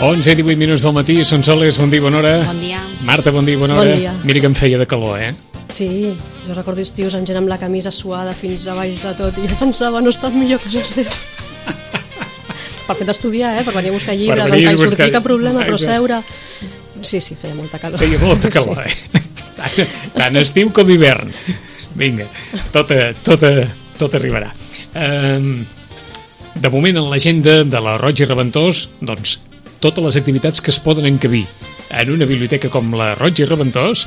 11 i 18 minuts del matí, són soles, bon dia, bona hora. Bon dia. Marta, bon dia, bona hora. Bon dia. Mira que em feia de calor, eh? Sí, jo recordo estius en gent amb la camisa suada fins a baix de tot i jo pensava no està millor que jo sé. per fer d'estudiar, eh? Per venir a buscar llibres, venir en a buscar- sortir cap problema, però seure... Sí, sí, feia molta calor. Feia molta calor, eh? Tant, tant estiu com hivern. Vinga, tot, a- tot, a- tot arribarà. Um, de moment, en l'agenda de la Roig i Reventós, doncs, totes les activitats que es poden encabir en una biblioteca com la Roig i Reventós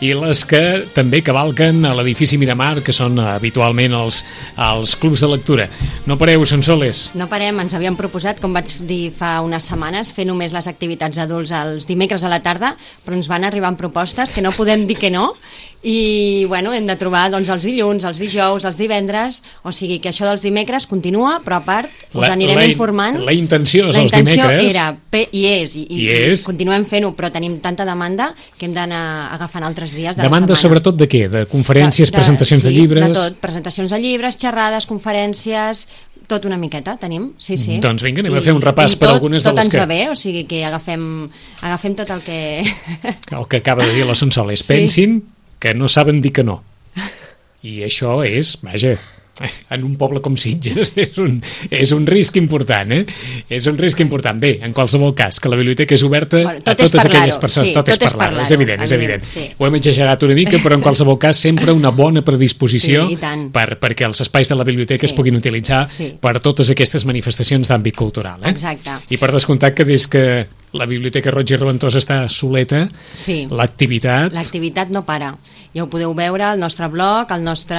i les que també cavalquen a l'edifici Miramar, que són habitualment els, els clubs de lectura. No pareu, Sonsoles. No parem, ens havíem proposat, com vaig dir fa unes setmanes, fer només les activitats adults els dimecres a la tarda, però ens van arribar amb propostes que no podem dir que no, i bueno, hem de trobar doncs, els dilluns, els dijous, els divendres, o sigui que això dels dimecres continua, però a part us La- anirem la in- informant. la intenció és la els intenció dimecres. era, pe, i és, i, i, I és. continuem fent-ho, però tenim tanta demanda que hem d'anar agafant altres dies de Demanda la setmana. sobretot de què? De conferències, De- de- presentacions de sí, llibres... de tot, presentacions de llibres, xerrades, conferències, tot una miqueta tenim, sí, sí. Doncs vinga, anem a fer un repàs i per tot, algunes de tot les ens que- va bé, o sigui que agafem, agafem tot el que... El que acaba de dir la Sonsoles. Sí. Que no saben dir que no. I això és, vaja, en un poble com Sitges és un, és un risc important, eh? És un risc important. Bé, en qualsevol cas, que la biblioteca és oberta Bueno, a totes aquelles persones. sí, tot, tot és parlar-ho, és evident, és evident. sí. Ho hem exagerat una mica, però en qualsevol cas sempre una bona predisposició Sí, per, perquè els espais de la biblioteca Sí. es puguin utilitzar Sí. per totes aquestes manifestacions d'àmbit cultural. Eh? Exacte. I per descomptat que des que la Biblioteca Roig i Reventós està soleta, Sí. l'activitat... L'activitat no para. Ja ho podeu veure al nostre blog, al nostre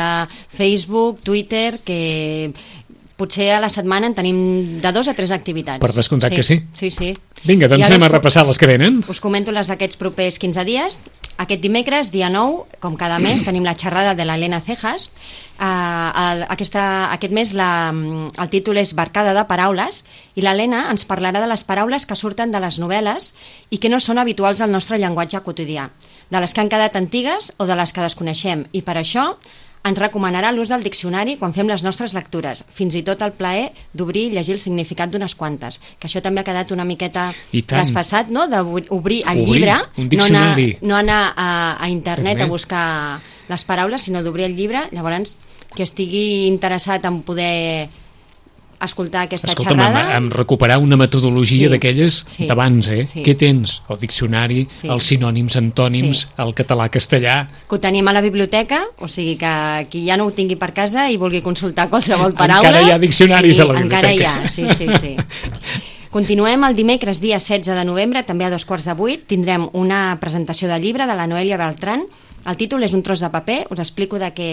Facebook, Twitter, que potser a la setmana en tenim de dos a tres activitats. Per descomptat que sí. Sí, sí. Vinga, doncs I anem a repassar les que venen. Us comento les d'aquests propers 15 dies. Aquest dimecres, dia 9, com cada mes, tenim la xerrada de l'Helena Cejas. Uh, el, aquesta, aquest mes la, el títol és Barcada de paraules i l'Helena ens parlarà de les paraules que surten de les novel·les i que no són habituals al nostre llenguatge quotidià, de les que han quedat antigues o de les que desconeixem. I per això ens recomanarà l'ús del diccionari quan fem les nostres lectures, fins i tot el plaer d'obrir i llegir el significat d'unes quantes, que això també ha quedat una miqueta desfasat, no?, d'obrir el Obrir llibre, no anar, no anar a, a internet a buscar les paraules, sinó d'obrir el llibre, llavors que estigui interessat en poder escoltar aquesta Escolta'm, xerrada... em recuperar una metodologia Sí, d'aquelles sí, d'abans, eh? sí. Què tens? El diccionari, Sí. els sinònims, antònims, Sí. el català-castellà... que ho tenim a la biblioteca, o sigui que qui ja no ho tingui per casa i vulgui consultar qualsevol paraula... Encara hi ha diccionaris sí, a la encara hi biblioteca. ha, sí, sí, sí. Continuem el dimecres, dia 16 de novembre, també a dos quarts de vuit, tindrem una presentació de llibre de la Noelia Beltran. El títol és Un tros de paper, us explico de què...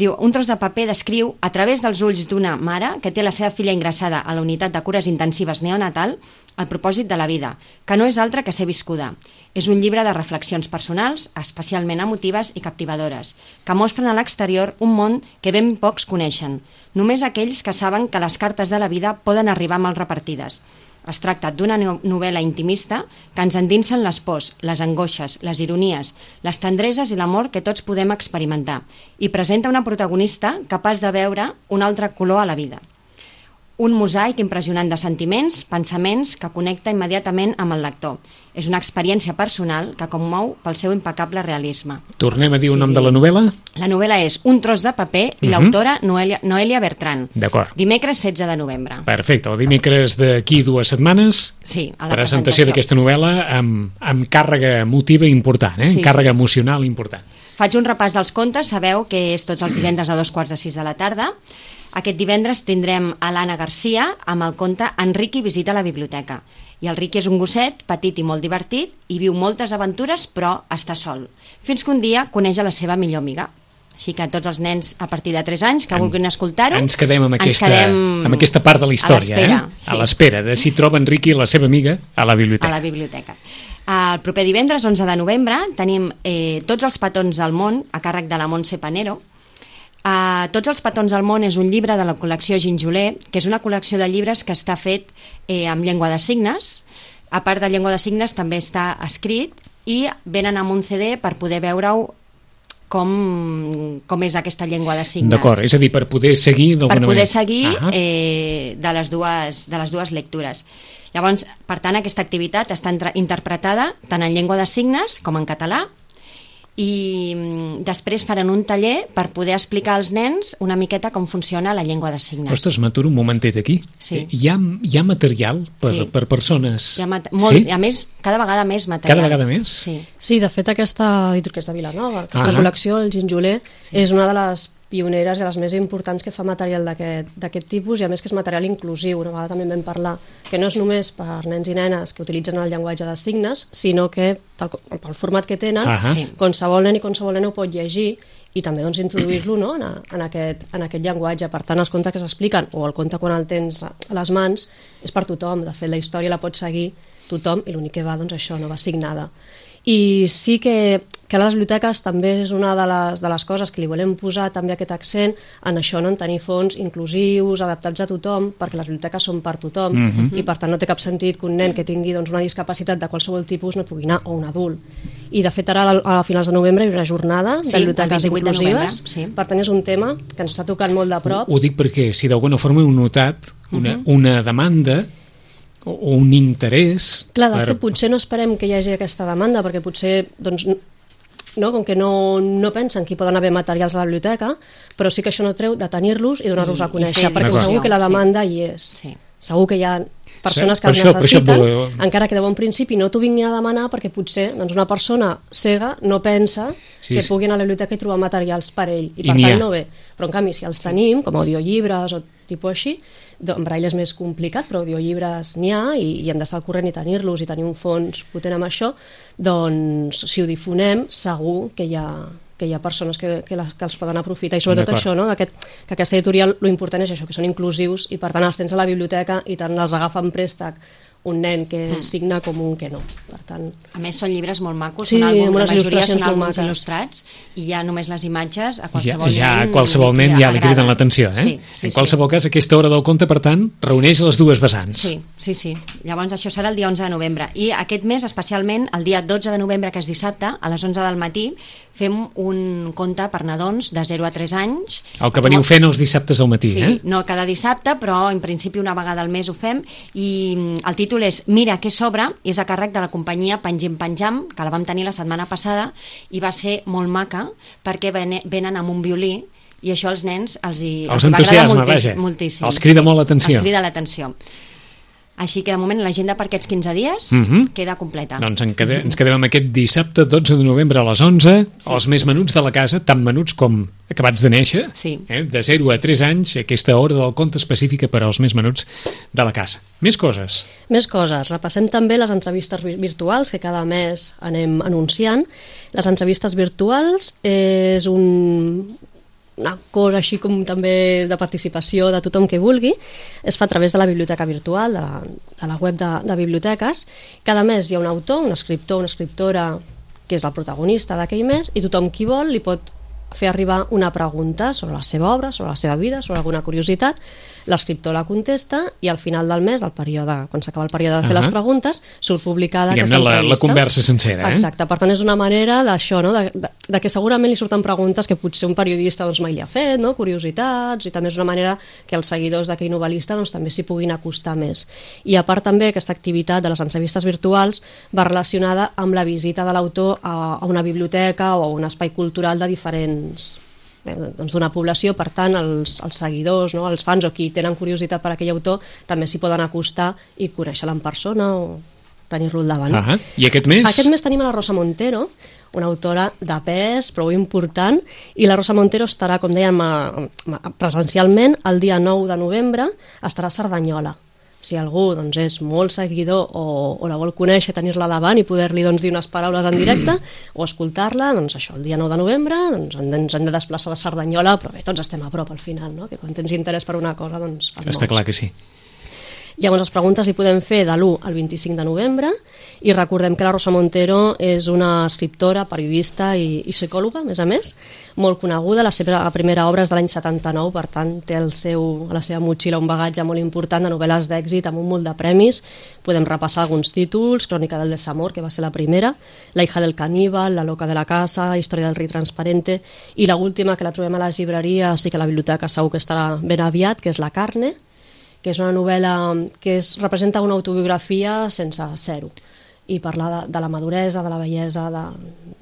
Diu, un tros de paper descriu, a través dels ulls d'una mare que té la seva filla ingressada a la unitat de cures intensives neonatal, el propòsit de la vida, que no és altre que ser viscuda. És un llibre de reflexions personals, especialment emotives i captivadores, que mostren a l'exterior un món que ben pocs coneixen, només aquells que saben que les cartes de la vida poden arribar mal repartides. Es tracta d'una no- novel·la intimista que ens endinsen les pors, les angoixes, les ironies, les tendreses i l'amor que tots podem experimentar i presenta una protagonista capaç de veure un altre color a la vida. Un mosaic impressionant de sentiments, pensaments que connecta immediatament amb el lector. És una experiència personal que commou pel seu impecable realisme. Tornem a dir un Sí. nom de la novel·la? La novel·la és Un tros de paper i Mhm. l'autora Noelia, Noelia Bertran. D'acord. Dimecres 16 de novembre. Perfecte, el dimecres d'aquí dues setmanes Sí, a la presentació presentació. d'aquesta novel·la amb, amb càrrega emotiva important, eh? Sí, càrrega sí. emocional important. Faig un repàs dels contes, sabeu que és tots els divendres a dos quarts de sis de la tarda. Aquest divendres tindrem a l'Anna Garcia amb el conte Enriqui visita la biblioteca. I el Riqui és un gosset petit i molt divertit i viu moltes aventures però està sol. Fins que un dia coneix a la seva millor amiga. Així que tots els nens a partir de 3 anys que vulguin escoltar-ho... Ens quedem amb aquesta, quedem amb aquesta part de la història, a l'espera, eh? sí. A l'espera de si troben Ricky i la seva amiga a la a biblioteca. la biblioteca. El proper divendres, 11 de novembre, tenim eh, Tots els petons del món, a càrrec de la Montse Panero. Uh, Tots els petons del món és un llibre de la col·lecció Ginjoler, que és una col·lecció de llibres que està fet eh, amb llengua de signes. A part de llengua de signes, també està escrit i venen amb un CD per poder veure-ho com, com és aquesta llengua de signes D'acord, és a dir, per poder seguir per poder manera. seguir Ahà. eh, de, les dues, de les dues lectures. Llavors, per tant, aquesta activitat està interpretada tant en llengua de signes com en català i mm, després faran un taller per poder explicar als nens una miqueta com funciona la llengua de signes. Ostres, m'aturo un momentet aquí. Sí. Eh, Hi ha, hi ha material per, Sí. per persones... Hi ha mat molt, sí? A més, cada vegada més material. Cada vegada més? Sí. Sí, de fet aquesta que és de Vilanova, aquesta Ah. col·lecció, el Ginjoler, és una de les pioneres i les més importants que fa material d'aquest d'aquest tipus i a més que és material inclusiu, una vegada també vam parlar, que no és només per nens i nenes que utilitzen el llenguatge de signes, sinó que tal, com- pel format que tenen, Ahà. Sí. qualsevol nen i qualsevol nena ho pot llegir i també doncs, introduir-lo no? en, en, aquest, en aquest llenguatge. Per tant, els contes que s'expliquen o el conte quan el tens a a les mans és per tothom. De fet, la història la pot seguir tothom i l'únic que va, doncs això, no va signada. I sí que, que a les biblioteques també és una de les, de les coses que li volem posar també aquest accent en això, no? en tenir fons inclusius, adaptats a tothom, perquè les biblioteques són per tothom Mhm. i per tant no té cap sentit que un nen que tingui doncs, una discapacitat de qualsevol tipus no pugui anar, o un adult. I de fet ara a a finals de novembre hi haurà jornada Sí, de biblioteques 28 de inclusives, novembre, sí. per tant és un tema que ens està tocant molt de prop. Ho dic perquè si d'alguna forma heu notat una, una demanda o, o un interès... Clar, de per- fet, potser no esperem que hi hagi aquesta demanda, perquè potser, doncs, no, com que no, no pensen que hi poden haver materials a la biblioteca, però sí que això no treu de tenir-los i donar-los I- a i conèixer, fer perquè segur que la sí. demanda hi és. Sí. Segur que hi ha persones Sí, que això- per això necessiten, voleu- encara que de bon principi no t'ho vinguin a demanar perquè potser doncs, una persona cega no pensa Sí, que sí. pugui anar a la biblioteca i trobar materials per ell, i I per tant ha. no ve. Però en canvi, si els tenim, com audiollibres o tipus així, en braille és més complicat, però audiollibres n'hi ha i, i hem d'estar al corrent i tenir-los i tenir un fons potent amb això, doncs si ho difonem segur que hi ha que hi ha persones que, que, les, que els poden aprofitar i sobretot això, no? Aquest, que aquesta editorial lo important és això, que són inclusius i per tant els tens a la biblioteca i tant els agafa en préstec un nen que Mm. signa com un que no. Per tant, A més, són llibres molt macos, Sí, són àlbum, la majoria són àlbums il·lustrats i ja només les imatges a Ja, qualsevol ja a nen qualsevol nen ja li criden l'atenció, eh? Sí, sí, en qualsevol cas, aquesta hora del conte, per tant, reuneix les dues vessants. Sí, sí, sí. Llavors això serà el dia 11 de novembre. I aquest mes, especialment, el dia 12 de novembre, que és dissabte, a les 11 del matí, fem un conte per nadons de 0 a 3 anys. El que veniu fent els dissabtes al matí, Sí, eh? no cada dissabte, però en principi una vegada al mes ho fem i mm, el títol és Mira què sobra i és a càrrec de la companyia Panjim Panjam, que la vam tenir la setmana passada i va ser molt maca perquè vene- venen amb un violí i això als nens els, hi, Els hi va agradar moltíssim, vaja. moltíssim. Els crida molt l'atenció. Els crida l'atenció. Així que de moment l'agenda per aquests 15 dies Mhm. queda completa. Doncs en quede, ens quedem amb aquest dissabte 12 de novembre a les 11, sí. els més menuts de la casa, tan menuts com acabats de néixer, Sí. eh? de 0 a 3 anys, aquesta hora del conte específica per als més menuts de la casa. Més coses. Més coses. Repassem també les entrevistes vi- virtuals que cada mes anem anunciant. Les entrevistes virtuals és un, una cosa així com també de participació de tothom que vulgui. Es fa a través de la biblioteca virtual, de la, de la web de, de biblioteques. Cada mes hi ha un autor, un escriptor, una escriptora que és el protagonista d'aquell mes i tothom qui vol li pot fer arribar una pregunta sobre la seva obra, sobre la seva vida, sobre alguna curiositat, l'escriptor la contesta i al final del mes, del període, quan s'acaba el període de fer Ahà. les preguntes, surt publicada Diguem-ne, aquesta la- la entrevista. conversa sencera, eh? Exacte, per tant és una manera d'això, no? de, de, de que segurament li surten preguntes que potser un periodista doncs, mai li ha fet, no? curiositats, i també és una manera que els seguidors d'aquell novel·lista doncs, també s'hi puguin acostar més. I a part també aquesta activitat de les entrevistes virtuals va relacionada amb la visita de l'autor a, a una biblioteca o a un espai cultural de diferents bé, doncs d'una població, per tant els, els seguidors, no? els fans o qui tenen curiositat per aquell autor també s'hi poden acostar i conèixer-la en persona o tenir-lo al davant. Ah I aquest mes? Aquest mes tenim a la Rosa Montero, una autora de pes, prou important, i la Rosa Montero estarà, com dèiem, a, a, presencialment el dia 9 de novembre, estarà a Cerdanyola. si algú doncs, és molt seguidor o, o la vol conèixer, tenir-la davant i poder-li doncs, dir unes paraules en directe o escoltar-la, doncs això, el dia 9 de novembre doncs, ens hem de desplaçar a la Cerdanyola, però bé, tots estem a prop al final, no? que quan tens interès per una cosa, doncs... Està clar que sí. Llavors, les preguntes hi podem fer de l'1 al 25 de novembre i recordem que la Rosa Montero és una escriptora, periodista i, i psicòloga, a més a més, molt coneguda. La seva primera obra és de l'any 79, per tant, té el seu, a la seva motxilla un bagatge molt important de novel·les d'èxit amb un munt de premis. Podem repassar alguns títols, Crònica del desamor, que va ser la primera, La hija del caníbal, La loca de la casa, Història del rei transparente, i la última, que la trobem a les llibreries i que la biblioteca segur que estarà ben aviat, que és La carne, que és una novel·la que es, representa una autobiografia sense ser-ho i parlar de, de la maduresa, de la bellesa, de,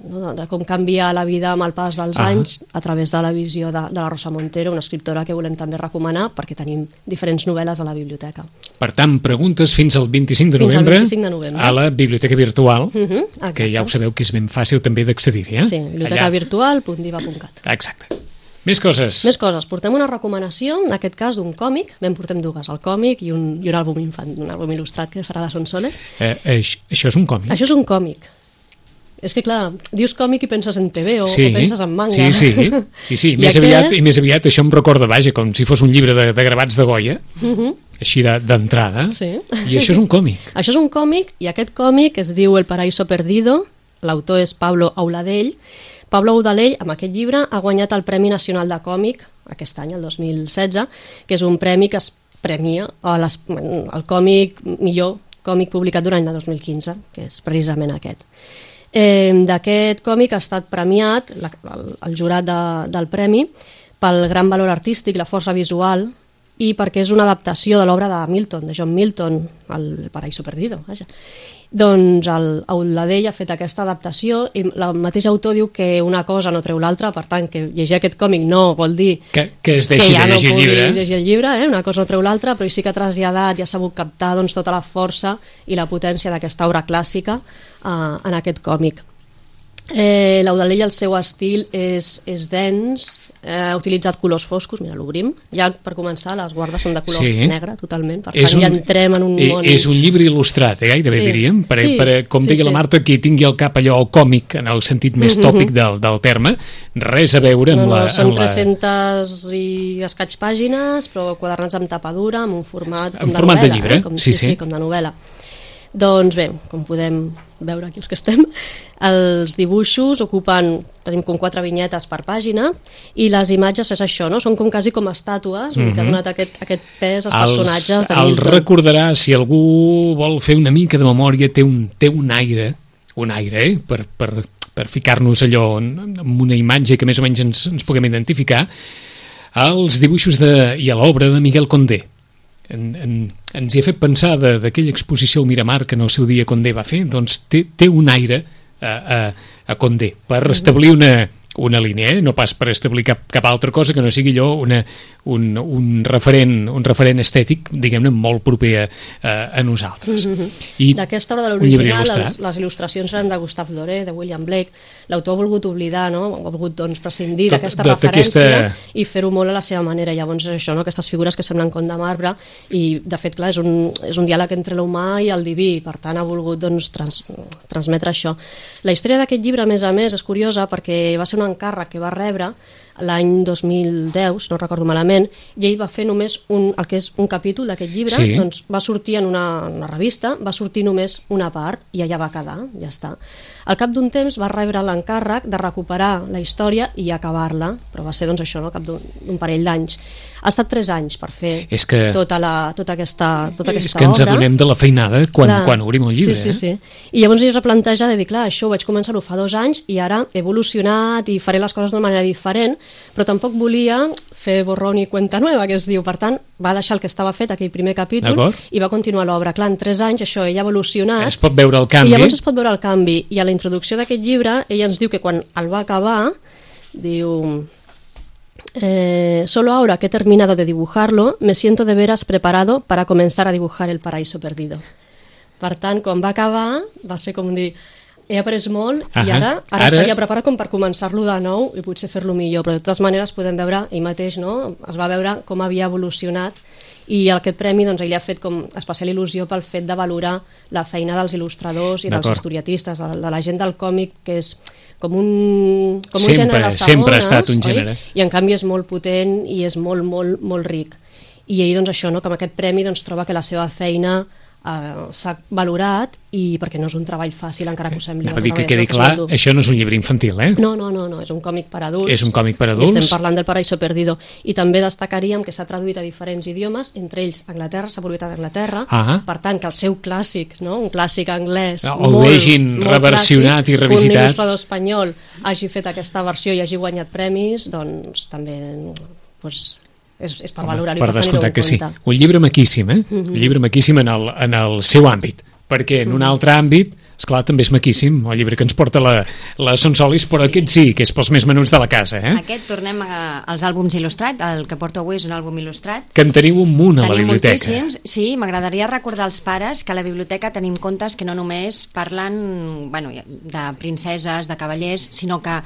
no, de, de com canvia la vida amb el pas dels Ah. anys a través de la visió de, de la Rosa Montero, una escriptora que volem també recomanar perquè tenim diferents novel·les a la biblioteca. Per tant, preguntes fins al 25 de Fins al novembre, 25 de novembre. a la biblioteca virtual, Mhm, que ja ho sabeu que és ben fàcil també d'accedir-hi. Eh? Sí, bibliotecavirtual.diva.cat. Exacte. Més coses. Més coses, portem una recomanació, en aquest cas d'un còmic, ben portem dues, el còmic i un, i un àlbum infant, un àlbum il·lustrat que serà de Sonsoles. Eh, això, això és un còmic. Això és un còmic. És que, clar, dius còmic i penses en TV o, sí, o penses en manga. Sí, sí, sí, sí. I Més, aquest- aviat, I més aviat això em recorda, vaja, com si fos un llibre de, de gravats de Goya, així de- d'entrada, Mhm. Sí. i això és un còmic. Això és un còmic i aquest còmic es diu El paraíso perdido, l'autor és Pablo Auladell. Pablo Auladell, amb aquest llibre, ha guanyat el Premi Nacional de Còmic aquest any, el 2016, que és un premi que es premia a les, el còmic millor còmic publicat durant el 2015, que és precisament aquest. Eh, D'aquest còmic ha estat premiat la, el, el jurat de, del premi pel gran valor artístic, la força visual i perquè és una adaptació de l'obra de Milton, de John Milton, El paraíso perdido, vaja. Doncs el Auladell ha fet aquesta adaptació i el mateix autor diu que una cosa no treu l'altra, per tant, que llegir aquest còmic no vol dir Que, que es que deixi ja de no llegir el pugui llibre. llegir el llibre, eh? una cosa no treu l'altra, però sí que ha traslladat i ha sabut captar doncs, tota la força i la potència d'aquesta obra clàssica eh, en aquest còmic. Eh, L'Audalell, el seu estil és, és dens, eh, ha utilitzat colors foscos, mira, l'obrim. Ja per començar, les guardes són de color Sí. negre, totalment, per tant ja entrem en un eh, món... És un llibre il·lustrat, eh, gairebé Sí. diríem, per, Sí, per, com sí, digui la sí. Marta, qui tingui al cap allò còmic en el sentit més tòpic del, del terme, res a veure amb No, no, la... són amb la... 300 i escaig pàgines, però quadernats amb tapadura, amb un format com En de format de novel·la, llibre, eh? com, sí, sí, sí. sí, com de novel·la. Doncs bé, com podem veure aquí els que estem, els dibuixos ocupen, tenim com quatre vinyetes per pàgina, i les imatges és això, no? Són com quasi com estàtues, mm -hmm. que ha donat aquest, aquest pes als personatges de Mhm. els Milton. recordarà, si algú vol fer una mica de memòria, té un, té un aire, un aire, eh? per, per, per ficar-nos allò en, en una imatge que més o menys ens, ens puguem identificar, als dibuixos de, i a l'obra de Miguel Condé. En, en, ens hi ha fet pensar de- d'aquella exposició al Miramar que en el seu dia Condé va fer, doncs té, té un aire a, a, a Condé per establir una, una línia, eh? no pas per establir cap, cap altra cosa que no sigui allò una, un, un, referent, un referent estètic, diguem-ne, molt proper a, a, nosaltres. I D'aquesta obra de l'original, il·lustrat. les, les il·lustracions eren de Gustave Doré, de William Blake. L'autor ha volgut oblidar, no? ha volgut doncs, prescindir d'aquesta referència i fer-ho molt a la seva manera. Llavors és això, no? aquestes figures que semblen com de marbre i, de fet, clar, és un, és un diàleg entre l'humà i el diví, per tant ha volgut doncs, trans, transmetre això. La història d'aquest llibre, a més a més, és curiosa perquè va ser un encàrrec que va rebre l'any 2010, no recordo malament, i ell va fer només un, el que és un capítol d'aquest llibre, Sí. doncs va sortir en una, una revista, va sortir només una part i allà va quedar, ja està. Al cap d'un temps va rebre l'encàrrec de recuperar la història i acabar-la, però va ser doncs això, no? cap d'un parell d'anys. Ha estat tres anys per fer És que- tota, la, tota aquesta, tota és aquesta que ens obra. adonem de la feinada quan, Clar. quan obrim el llibre. Sí, sí, eh? sí. I llavors ell es va plantejar de dir, clar, això ho vaig començar-ho fa dos anys i ara he evolucionat i faré les coses d'una manera diferent, però tampoc volia fer borrón i cuenta nueva, que es diu. Per tant, va deixar el que estava fet, aquell primer capítol, i va continuar l'obra. Clar, en tres anys això, ell ha evolucionat, Es pot veure el canvi. i llavors es pot veure el canvi. I a la introducció d'aquest llibre, ell ens diu que quan el va acabar, diu... Eh, solo ahora que he terminado de dibujarlo, me siento de veras preparado para comenzar a dibujar el paraíso perdido. Per tant, quan va acabar, va ser com dir he après molt i Ahà. ara, ara, Ara- estaria preparat com per començar-lo de nou i potser fer-lo millor, però de totes maneres podem veure, ell mateix no? es va veure com havia evolucionat i aquest premi doncs, ell ha fet com especial il·lusió pel fet de valorar la feina dels il·lustradors i dels historiatistes, de, de la gent del còmic, que és com un, com Sempre, un gènere de segones, sempre ha estat un oi? gènere. I en canvi és molt potent i és molt, molt, molt ric. I ell, doncs, això, no, que amb aquest premi doncs, troba que la seva feina eh, s'ha valorat i perquè no és un treball fàcil, encara que ho sembli. Anava a un dir que quedi clar, dur. això no és un llibre infantil, eh? No, no, no, no, és un còmic per adults. És un còmic per adults. estem parlant del Paraíso Perdido. I també destacaríem que s'ha traduït a diferents idiomes, entre ells Anglaterra, s'ha publicat a Anglaterra, Ah. per tant que el seu clàssic, no? un clàssic anglès Ah, el molt, vegin molt reversionat clàssic, i revisitat. un il·lustrador espanyol hagi fet aquesta versió i hagi guanyat premis, doncs també doncs, és, és per valorar-hi, per descomptat que sí. Un llibre maquíssim, eh? Mhm. Un llibre maquíssim en el, en el seu àmbit. Perquè en un altre àmbit, és clar també és maquíssim, el llibre que ens porta la, la Sonsolis, però aquest sí, que és pels més menuts de la casa, eh? Aquest, tornem a, als àlbums il·lustrats, el que porto avui és un àlbum il·lustrat. Que en teniu un munt a la Tenim biblioteca. moltíssims. Sí, m'agradaria recordar als pares que a la biblioteca tenim contes que no només parlen bueno, de princeses, de cavallers, sinó que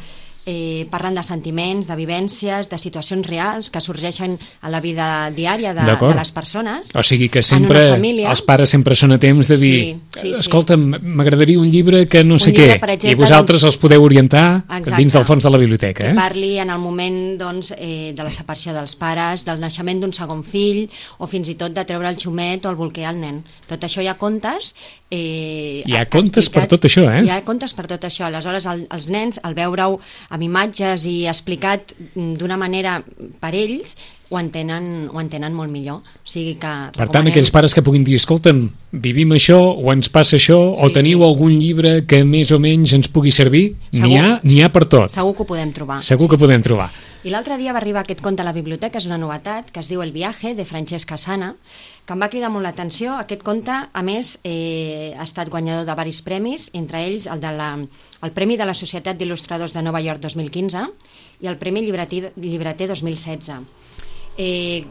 eh, parlen de sentiments, de vivències, de situacions reals que sorgeixen a la vida diària de, de les persones. O sigui que sempre, família. els pares sempre són a temps de dir Sí, sí, sí. escolta, m'agradaria un llibre que no sé llibre, què, exemple, i vosaltres doncs- els podeu orientar Exacte. dins del fons de la biblioteca, que eh? parli en el moment doncs, eh, de la separació dels pares, del naixement d'un segon fill, o fins i tot de treure el xumet o el bolquer al nen. Tot això hi ha contes... Eh, Hi ha contes per tot això, eh? Hi ha contes per tot això. Aleshores, el, els nens, al veure-ho amb imatges i explicat d'una manera per ells, ho entenen, ho entenen molt millor. O sigui que Per tant, recomanem- aquells pares que puguin dir, escolta'm, vivim això, o ens passa això, o Sí, teniu sí. algun llibre que més o menys ens pugui servir, n'hi ha, n'hi ha per tot. Segur que ho podem trobar. Segur que podem trobar. I l'altre dia va arribar aquest conte a la biblioteca, és una novetat, que es diu El viaje, de Francesca Sana, que em va cridar molt l'atenció. Aquest conte, a més, eh, ha estat guanyador de varis premis, entre ells el, de la, el Premi de la Societat d'Il·lustradors de Nova York 2015 i el Premi Llibreter, Llibreter 2016. Eh,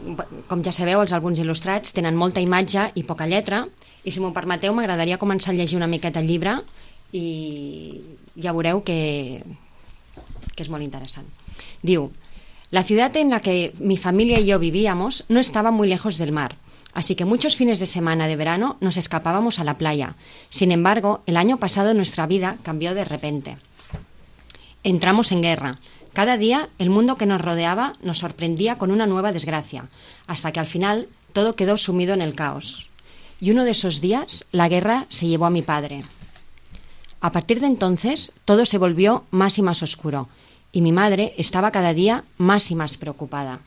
com ja sabeu, els àlbums il·lustrats tenen molta imatge i poca lletra, i si m'ho permeteu, m'agradaria començar a llegir una miqueta el llibre i ja veureu que, que es muy interesante. Diu, la ciudad en la que mi familia y yo vivíamos no estaba muy lejos del mar, así que muchos fines de semana de verano nos escapábamos a la playa. Sin embargo, el año pasado nuestra vida cambió de repente. Entramos en guerra. Cada día el mundo que nos rodeaba nos sorprendía con una nueva desgracia, hasta que al final todo quedó sumido en el caos. Y uno de esos días la guerra se llevó a mi padre. A partir de entonces, todo se volvió más y más oscuro, y mi madre estaba cada día más y más preocupada.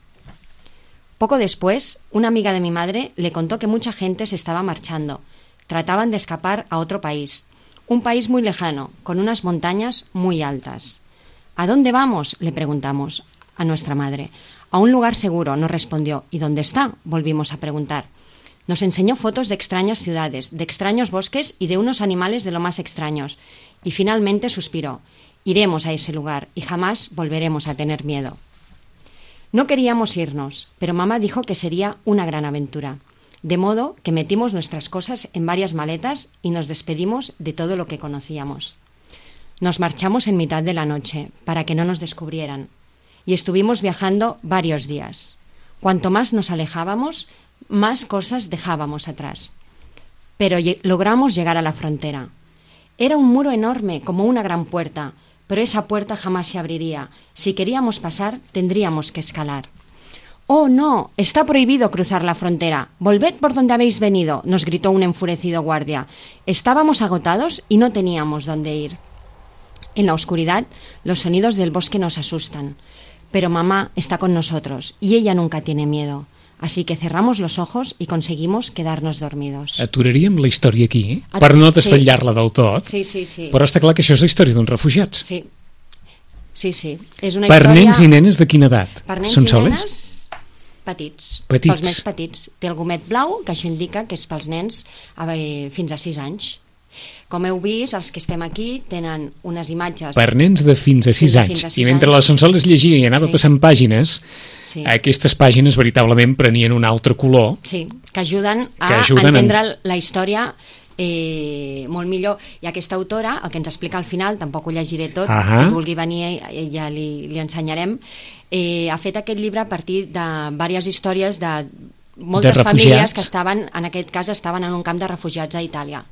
Poco después, una amiga de mi madre le contó que mucha gente se estaba marchando. Trataban de escapar a otro país, un país muy lejano, con unas montañas muy altas. ¿A dónde vamos? le preguntamos a nuestra madre. A un lugar seguro, nos respondió. ¿Y dónde está? volvimos a preguntar. Nos enseñó fotos de extrañas ciudades, de extraños bosques y de unos animales de lo más extraños. Y finalmente suspiró. Iremos a ese lugar y jamás volveremos a tener miedo. No queríamos irnos, pero mamá dijo que sería una gran aventura. De modo que metimos nuestras cosas en varias maletas y nos despedimos de todo lo que conocíamos. Nos marchamos en mitad de la noche para que no nos descubrieran y estuvimos viajando varios días. Cuanto más nos alejábamos, más cosas dejábamos atrás. Pero logramos llegar a la frontera. Era un muro enorme, como una gran puerta, pero esa puerta jamás se abriría. Si queríamos pasar, tendríamos que escalar. Oh, no, está prohibido cruzar la frontera. Volved por donde habéis venido, nos gritó un enfurecido guardia. Estábamos agotados y no teníamos dónde ir. En la oscuridad, los sonidos del bosque nos asustan. Pero mamá está con nosotros y ella nunca tiene miedo. Así que cerramos los ojos y conseguimos quedarnos dormidos. Aturaríem la història aquí, At- per no sí. desvetllar-la del tot, Sí, sí, sí. però està clar que això és la història d'uns refugiats. Sí. Sí, sí. És una Per història... nens i nenes de quina edat? Per nens Són i soles? nenes petits. Petits. Pels més petits. Té el gomet blau, que això indica que és pels nens fins a 6 anys. Com heu vist, els que estem aquí tenen unes imatges... Per nens de fins a 6 Fins anys. a sis I mentre anys. la Sonsoles llegia i anava Sí. passant pàgines, Sí. aquestes pàgines veritablement prenien un altre color. Sí, que ajuden a Que ajuden en- entendre la història eh, molt millor. I aquesta autora, el que ens explica al final, tampoc ho llegiré tot, Ahà. qui vulgui venir ja li, li ensenyarem, eh, ha fet aquest llibre a partir de diverses històries de moltes De famílies que estaven, en aquest cas, estaven en un camp de refugiats a Itàlia.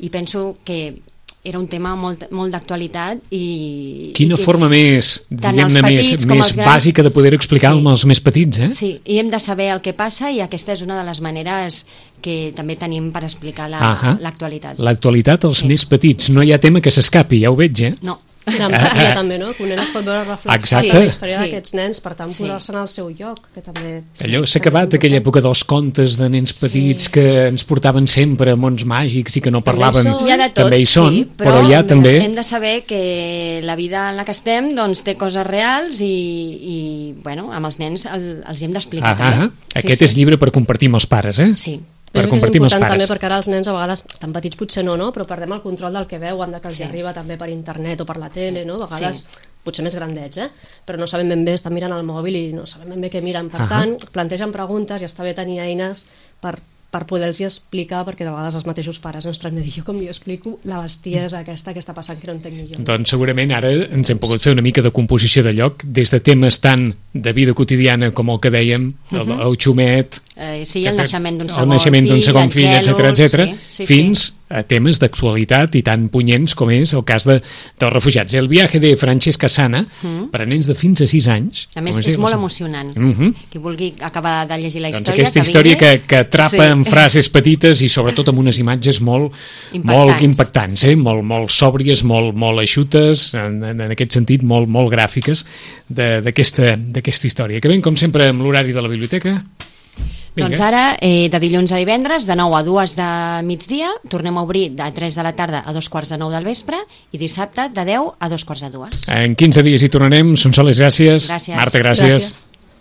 I penso que era un tema molt, molt d'actualitat i... Quina i, forma més, diguem-ne, més, més grans- bàsica de poder explicar Sí. als més petits, eh? Sí, i hem de saber el que passa i aquesta és una de les maneres que també tenim per explicar la- Ahà. l'actualitat. L'actualitat als Sí. més petits. No hi ha tema que s'escapi, ja ho veig, eh? No, Quina empatia també, no? Que un nen es pot veure reflexat Exacte. en la història Sí. d'aquests nens, per tant Sí. posar-se en el seu lloc, que també... Allò s'ha també acabat, aquella època dels contes de nens petits que ens portaven sempre a mons màgics i que no També hi parlaven. són. Hi ha de tot, també hi són, sí, però, hi ha també... hem de saber que la vida en la que estem doncs, té coses reals i, i bueno, amb els nens el, els hi hem d'explicar Ah, també. ah, Aquest és llibre per compartir amb els pares, eh? Sí. Per Jo compartir amb els pares. també perquè ara els nens a vegades, tan petits potser no, no? però perdem el control del que veuen, de que els Sí. arriba també per internet o per la tele, no? a vegades Sí. potser més grandets, eh? però no sabem ben bé, estan mirant el mòbil i no sabem ben bé què miren. Per Ahà. tant, plantegen preguntes i està bé tenir eines per, per poder-los explicar, perquè de vegades els mateixos pares ens trobem de dir jo com li explico la bestiesa aquesta que està passant que no entenc ni jo. Doncs segurament ara ens hem pogut fer una mica de composició de lloc, des de temes tan de vida quotidiana com el que dèiem, el, el xumet, Eh, sí, el naixement d'un el segon naixement d'un fill, segon fill, etc etc, sí, sí, fins a temes d'actualitat i tan punyents com és el cas de, dels refugiats. El viatge de Francesca Sana, per a nens de fins a 6 anys. A més, és diu? molt emocionant. Mhm. Qui vulgui acabar de llegir la Doncs història... aquesta que història que, que atrapa Sí. en frases petites i sobretot amb unes imatges molt Impactants. molt impactants, eh? molt, molt sòbries, molt, molt eixutes, en, en, en aquest sentit molt, molt gràfiques d'aquesta història. Que ben, com sempre, amb l'horari de la biblioteca. Vinga. Doncs ara, eh, de dilluns a divendres, de 9 a 2 de migdia, tornem a obrir de 3 de la tarda a dos quarts de 9 del vespre i dissabte de 10 a dos quarts de 2. En 15 dies hi tornarem. Sonsoles, gràcies. Gràcies. Marta, gràcies. Gràcies.